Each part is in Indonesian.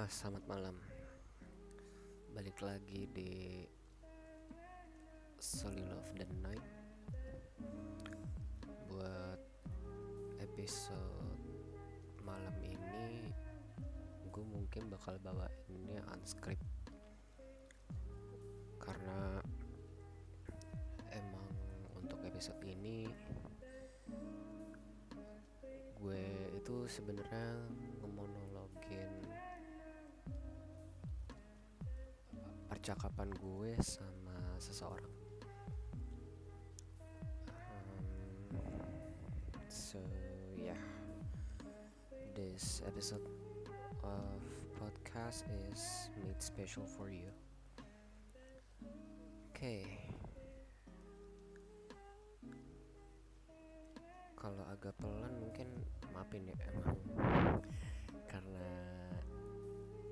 Ah, selamat malam. Balik lagi di Solid Love the Night buat episode malam ini gue mungkin bakal bawa ini unscript karena emang untuk episode ini gue itu sebenarnya percakapan gue sama seseorang. Um, so yeah, this episode of podcast is made special for you. Okay. Kalau agak pelan mungkin maafin ya emang karena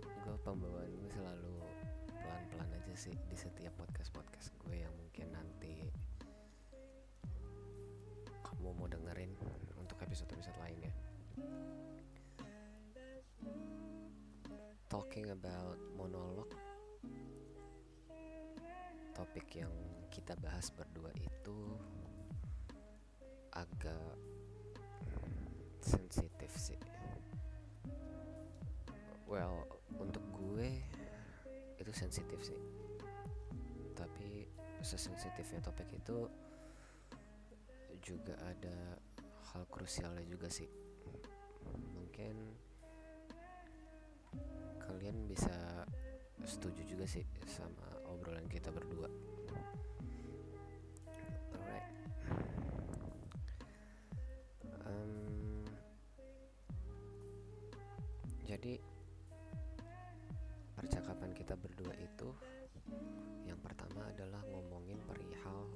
gue pembawaan sih di setiap podcast-podcast gue yang mungkin nanti kamu mau dengerin untuk episode-episode lainnya. Talking about monolog topik yang kita bahas berdua itu agak sensitif sih. Well, untuk gue itu sensitif sih. Tapi sesensitifnya topik itu juga ada hal krusialnya juga sih. Mungkin kalian bisa setuju juga sih sama obrolan kita berdua. Alright. Jadi percakapan kita berdua itu pertama adalah ngomongin perihal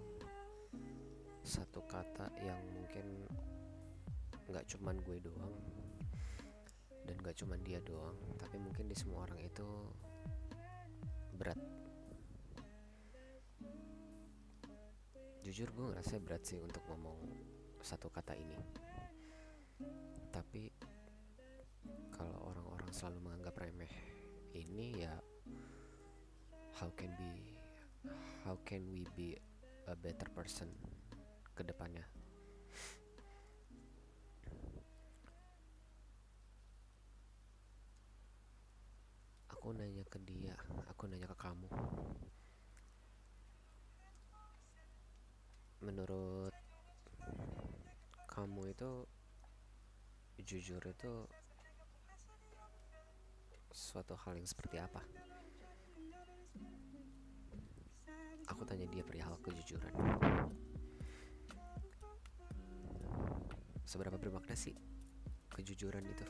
satu kata yang mungkin nggak cuman gue doang dan gak cuman dia doang tapi mungkin di semua orang itu berat. Jujur gue ngerasa berat sih untuk ngomong satu kata ini. Tapi kalau orang-orang selalu menganggap remeh ini ya how can be how can we be a better person ke depannya? Aku nanya ke dia aku nanya ke kamu. Menurut kamu itu jujur itu suatu hal yang seperti apa aku tanya dia perihal kejujuran. Seberapa bermakna sih kejujuran itu?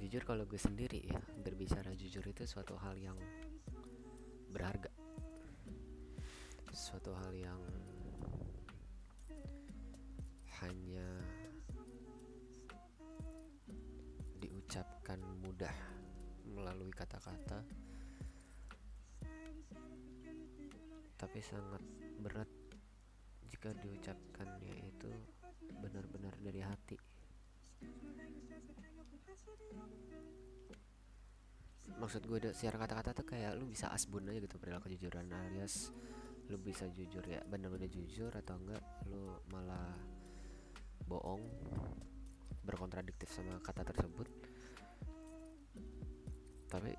Jujur kalau gue sendiri ya berbicara jujur itu suatu hal yang berharga. Suatu hal yang hanya diucapkan mudah melalui kata-kata. Tapi sangat berat jika diucapkannya itu benar-benar dari hati. Maksud gue secara kata-kata tuh kayak lu bisa asbun aja gitu perilaku kejujuran alias lu bisa jujur ya benar-benar jujur atau enggak lu malah bohong berkontradiktif sama kata tersebut tapi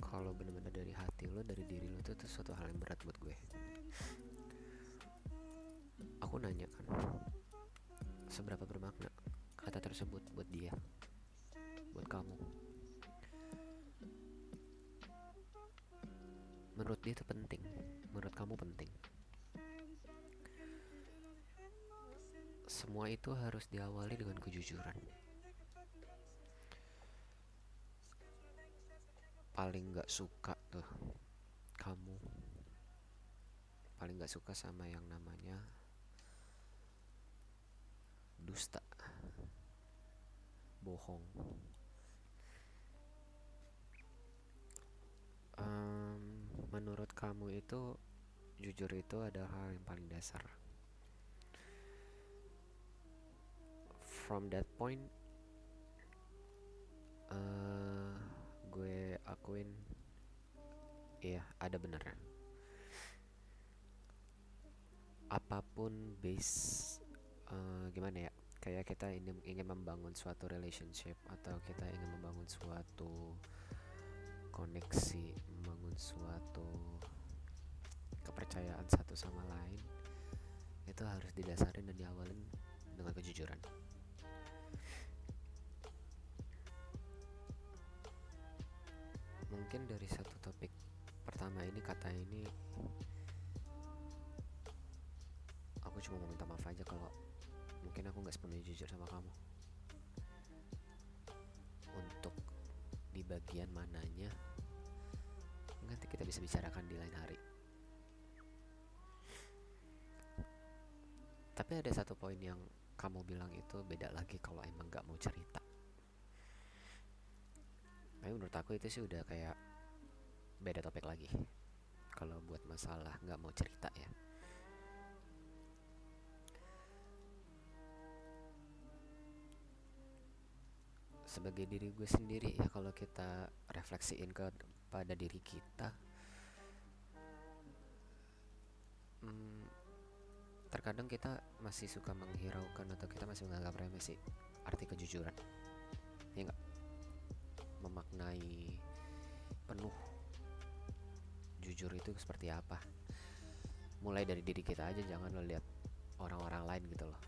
kalau benar-benar dari hati lo dari diri lo itu tuh suatu hal yang berat buat gue. Aku nanya kan seberapa bermakna kata tersebut buat dia? Buat kamu? Menurut dia itu penting. Menurut kamu penting. Semua itu harus diawali dengan kejujuran paling gak suka tuh kamu. Paling gak suka sama yang namanya dusta. Bohong. Um, menurut kamu itu jujur itu adalah hal yang paling dasar? From that point uh, akuin iya ada benernya apa pun base uh, gimana ya kayak kita ini ingin membangun suatu relationship atau kita ingin membangun suatu koneksi membangun suatu kepercayaan satu sama lain itu harus didasari dan diawalin dengan kejujuran mungkin dari satu topik pertama ini kata ini aku cuma mau minta maaf aja kalau mungkin aku nggak sepenuhnya jujur sama kamu. Untuk di bagian mananya nanti kita bisa bicarakan di lain hari. Tapi ada satu poin yang kamu bilang itu beda lagi kalau emang nggak mau cerita tapi menurut aku itu sih udah kayak beda topik lagi. Kalau buat masalah nggak mau cerita ya. Sebagai diri gue sendiri ya kalau kita refleksiin ke pada diri kita hmm, terkadang kita masih suka menghiraukan atau kita masih menganggap remeh sih arti kejujuran. Ya enggak memaknai penuh jujur itu seperti apa? Mulai dari diri kita aja jangan lo lihat orang-orang lain gitu loh.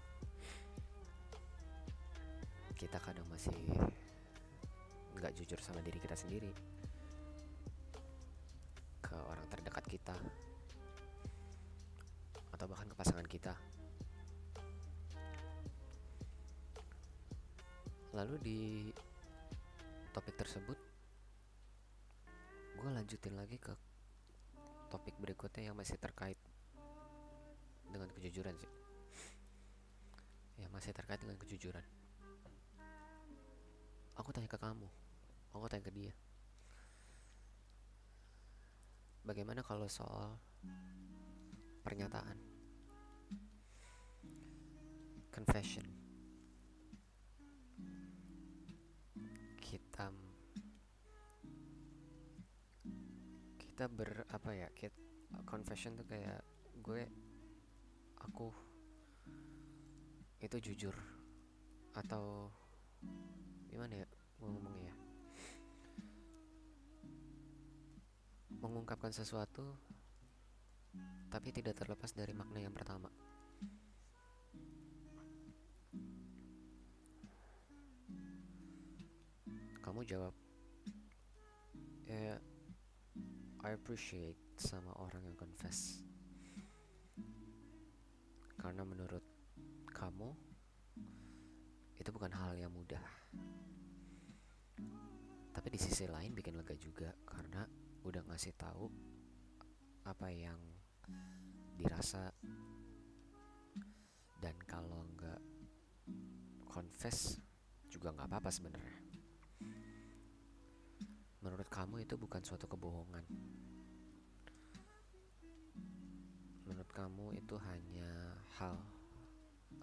Kita kadang masih nggak jujur sama diri kita sendiri. Ke orang terdekat kita. Atau bahkan ke pasangan kita. Lalu di topik tersebut gue lanjutin lagi ke topik berikutnya yang masih terkait dengan kejujuran sih. Ya masih terkait dengan kejujuran. Aku tanya ke kamu aku tanya ke dia. Bagaimana kalau soal pernyataan? Confession kita kita ber apa ya kita, confession tuh kayak gue aku itu jujur. Atau gimana ya ngomongnya ya? Mengungkapkan sesuatu tapi tidak terlepas dari makna yang pertama jawab. Ya I appreciate sama orang yang confess. Karena menurut kamu itu bukan hal yang mudah. Tapi di sisi lain bikin lega juga karena udah ngasih tahu apa yang dirasa. Dan kalau nggak confess juga nggak apa-apa sebenarnya menurut kamu itu bukan suatu kebohongan? Menurut kamu itu hanya hal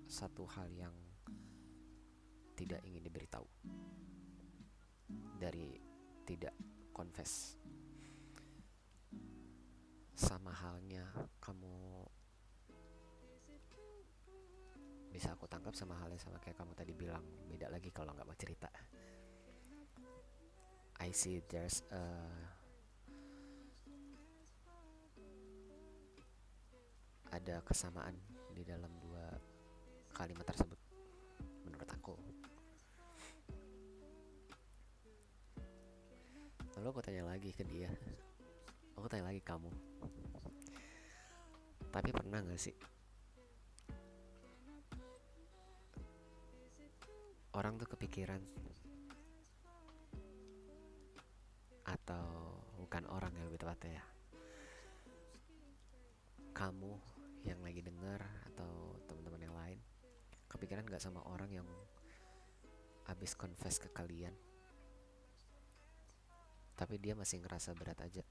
satu hal yang tidak ingin diberitahu? Dari tidak confess? Sama halnya kamu bisa aku tangkap sama halnya sama kayak kamu tadi bilang beda lagi kalau nggak mau cerita I see there's a ada kesamaan di dalam dua kalimat tersebut menurut aku. Lalu aku tanya lagi ke dia. Aku tanya lagi kamu. Tapi pernah gak sih orang tuh kepikiran atau bukan orang ya lebih tepatnya ya. Kamu yang lagi dengar atau teman-teman yang lain kepikiran gak sama orang yang habis confess ke kalian? Tapi dia masih ngerasa berat aja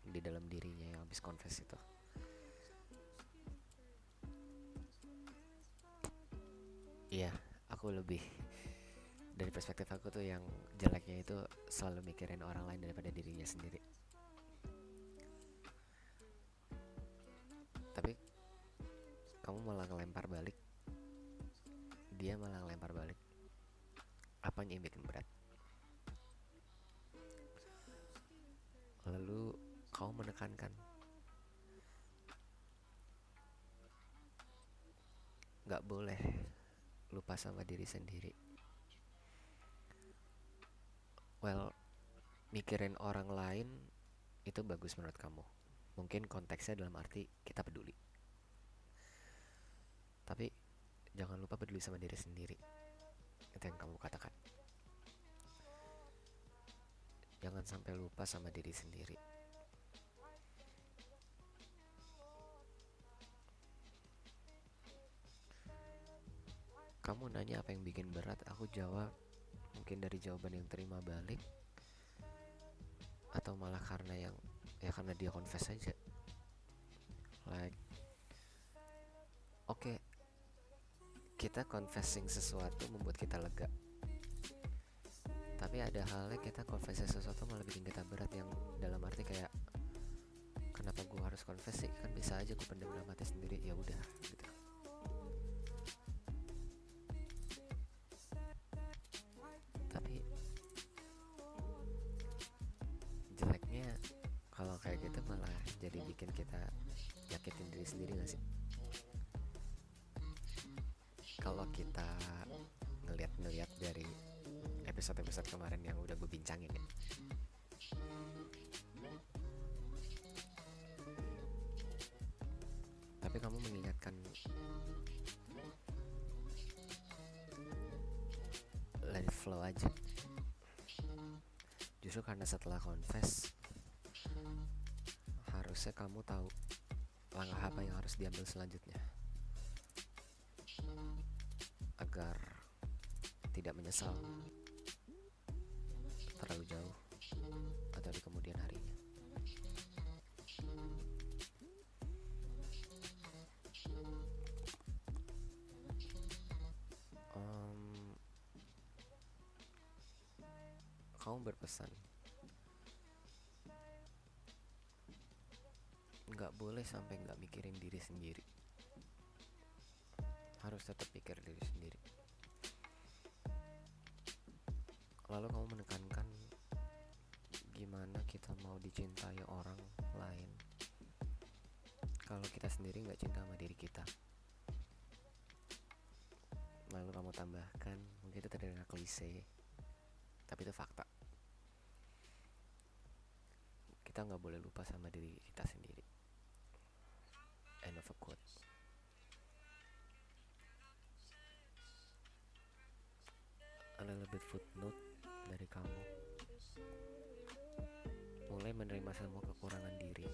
di dalam dirinya yang habis confess itu. Iya aku lebih dari perspektif aku tuh yang jeleknya itu selalu mikirin orang lain daripada dirinya sendiri. Tapi kamu malah ngelempar balik. Dia malah ngelempar balik. Apanya yang bikin berat? Lalu kau menekankan. Nggak boleh lupa sama diri sendiri well mikirin orang lain itu bagus menurut kamu. Mungkin konteksnya dalam arti kita peduli. Tapi jangan lupa peduli sama diri sendiri. Itu yang kamu katakan. Jangan sampai lupa sama diri sendiri. Kamu nanya apa yang bikin berat aku jawab mungkin dari jawaban yang terima balik? Atau malah karena yang ya karena dia confess aja? Like oke okay, kita confessing sesuatu membuat kita lega. Tapi ada halnya kita confessing sesuatu malah bikin kita berat yang dalam arti kayak kenapa gue harus confess kan bisa aja gue pendam dalam sendiri ya udah gitu kita ngeliat-ngeliat dari episode-episode kemarin yang udah gue bincangin ya. Tapi kamu mengingatkan let it flow aja. Justru karena setelah confess harusnya kamu tahu langkah apa yang harus diambil selanjutnya tidak menyesal. Terlalu jauh. Atau di kemudian harinya. Um, kamu berpesan. Nggak boleh sampai nggak mikirin diri sendiri. Harus tetap pikir diri sendiri lalu kamu menekankan gimana kita mau dicintai orang lain? Kalau kita sendiri nggak cinta sama diri kita. Lalu kamu tambahkan mungkin itu terdengar klise tapi itu fakta. Kita nggak boleh lupa sama diri kita sendiri. End of a quote. A little bit footnote dari kamu. Mulai menerima semua kekurangan diri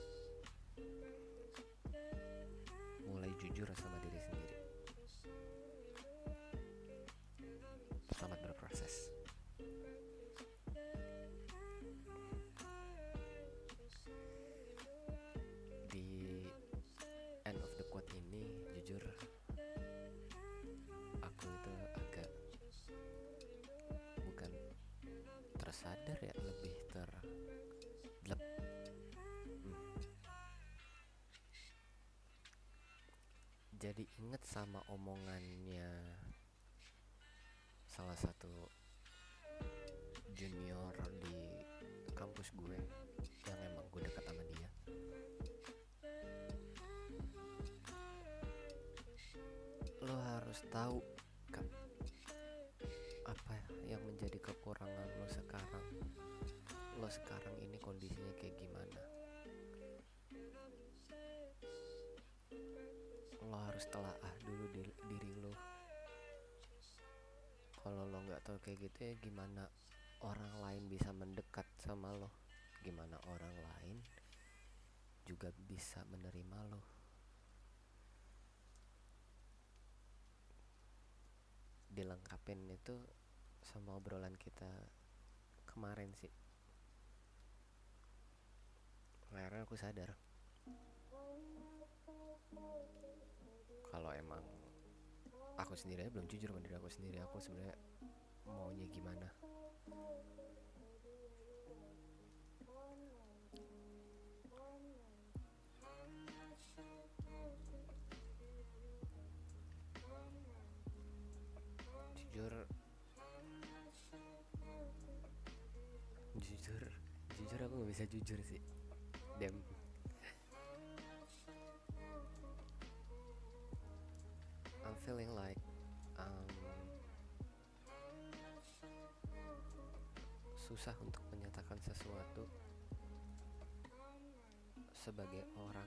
jadi inget sama omongannya salah satu junior di kampus gue yang emang gue dekat sama dia. Lo harus tahu kan apa yang menjadi kekurangan lo sekarang. Lo sekarang ini kondisinya kayak gimana harus telaah dulu diri, diri lo kalau lo nggak tahu kayak gitu ya gimana orang lain bisa mendekat sama lo? Gimana orang lain juga bisa menerima lo? Dilengkapin itu sama obrolan kita kemarin sih. Akhirnya aku sadar kalau emang aku sendiri aja belum jujur sama diri aku sendiri. Aku sebenarnya maunya gimana? Jujur. Jujur. Jujur aku nggak bisa jujur sih. Dem susah untuk menyatakan sesuatu sebagai orang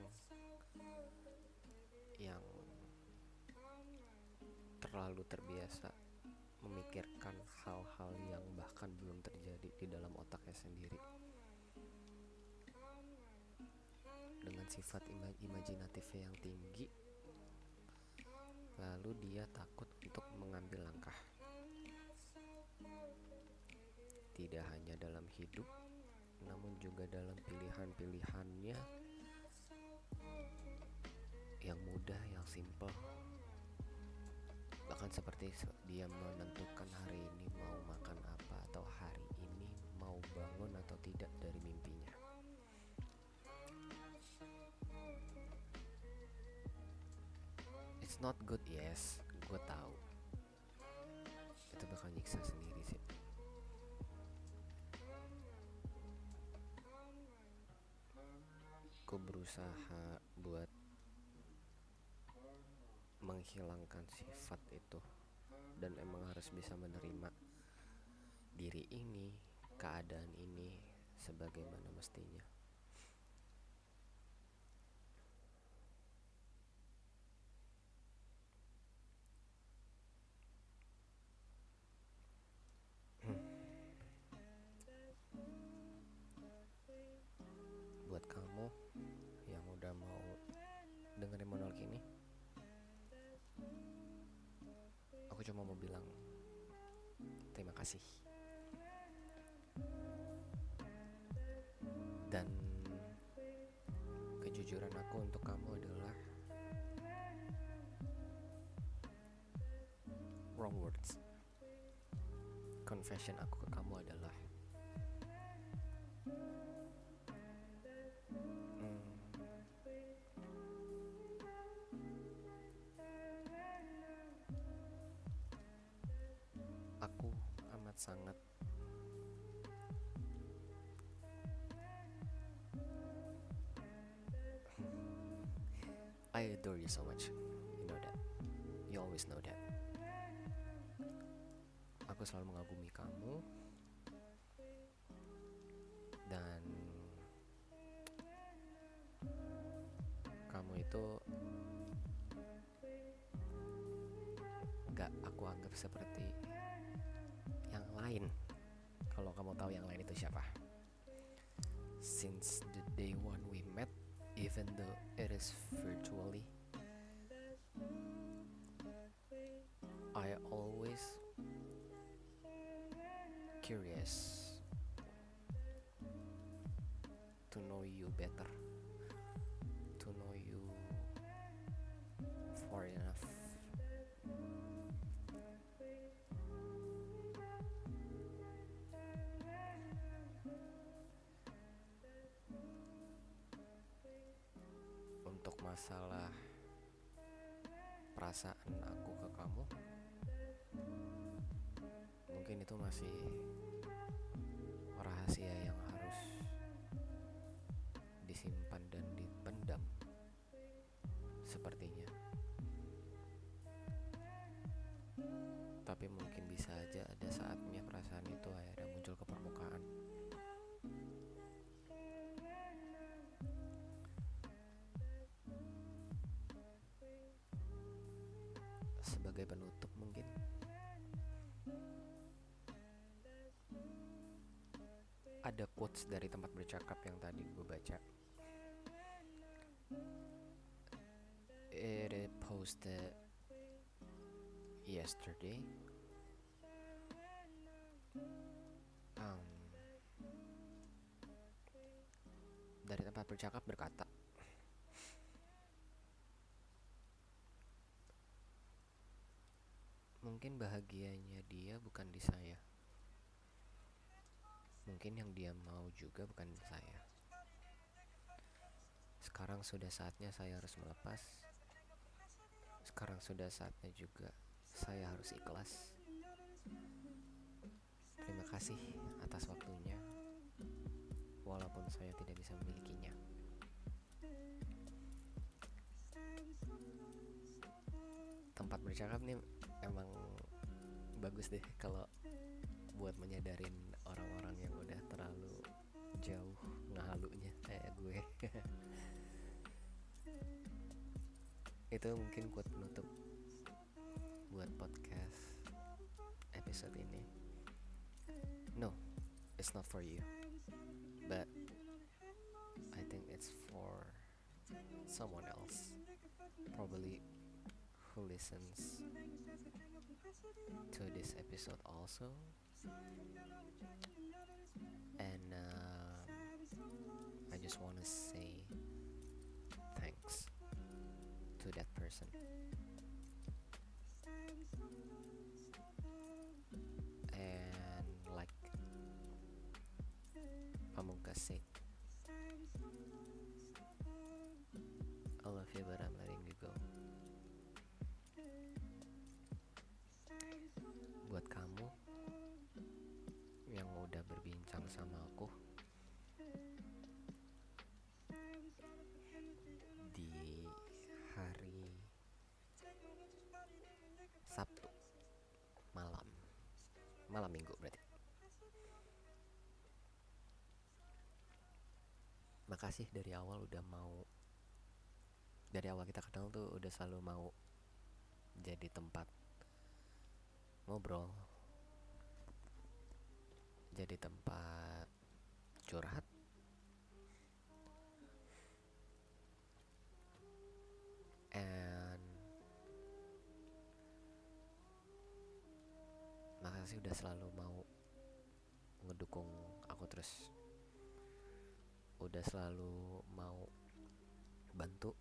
yang terlalu terbiasa memikirkan hal-hal yang bahkan belum terjadi di dalam otaknya sendiri. Dengan sifat ima imajinatif yang tinggi lalu dia takut untuk mengambil langkah tidak hanya dalam hidup namun juga dalam pilihan-pilihannya. Yang mudah yang simple. Bahkan seperti dia menentukan hari ini mau makan apa atau hari ini mau bangun atau tidak dari mimpinya. It's not good yes. Gue tahu. Itu bakal nyiksa sendiri gue berusaha buat menghilangkan sifat itu. Dan emang harus bisa menerima diri ini keadaan ini sebagaimana mestinya kasih. Dan kejujuran aku untuk kamu adalah wrong words. Confession aku sangat I adore you so much. You know that. You always know that. Aku selalu mengagumi kamu dan kamu itu gak aku anggap seperti tahu yang lain itu siapa? Since the day one we met, even though it is virtually, I always curious to know you better, masalah perasaan aku ke kamu, mungkin itu masih rahasia yang harus disimpan dan dipendam sepertinya. Tapi mungkin bisa aja ada saatnya perasaan itu akhirnya muncul sebagai penutup mungkin ada quotes dari tempat bercakap yang tadi gue baca. It posted yesterday. Um, dari tempat bercakap berkata, Mungkin bahagianya dia bukan di saya. Mungkin yang dia mau juga bukan di saya. Sekarang sudah saatnya saya harus melepas. Sekarang sudah saatnya juga saya harus ikhlas. Terima kasih atas waktunya, walaupun saya tidak bisa memilikinya. Tempat bercakap nih emang bagus deh kalau buat menyadarin orang-orang yang udah terlalu jauh ngahalunya kayak gue. Itu mungkin kuat penutup buat podcast episode ini. No it's not for you but I think it's for someone else probably who listens to this episode also and uh, I just want to say thanks to that person. And like Pamungkas said, I love you, but I'm makasih dari awal udah mau dari awal kita kenal tuh udah selalu mau jadi tempat ngobrol jadi tempat curhat. And makasih udah selalu mau ngedukung aku terus udah selalu mau bantu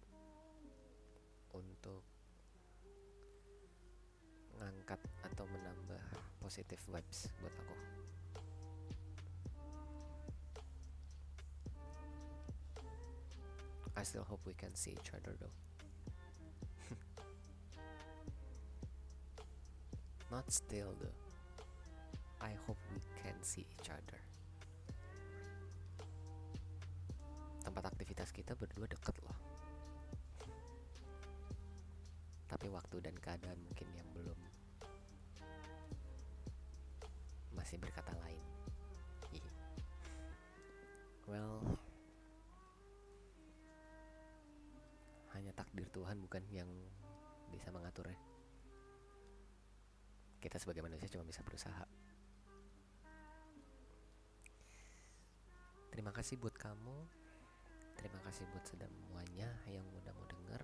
untuk ngangkat atau menambah positive vibes buat aku I still hope we can see each other though. Not still though. I hope we can see each other. Kita berdua deket loh. Tapi waktu dan keadaan mungkin yang belum masih berkata lain. Well, hanya takdir Tuhan bukan yang bisa mengaturnya. Kita sebagai manusia cuma bisa berusaha. Terima kasih buat kamu. Terima kasih buat semuanya yang udah mau denger.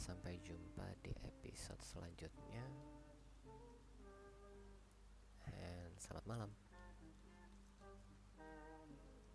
Sampai jumpa di episode selanjutnya. And selamat malam.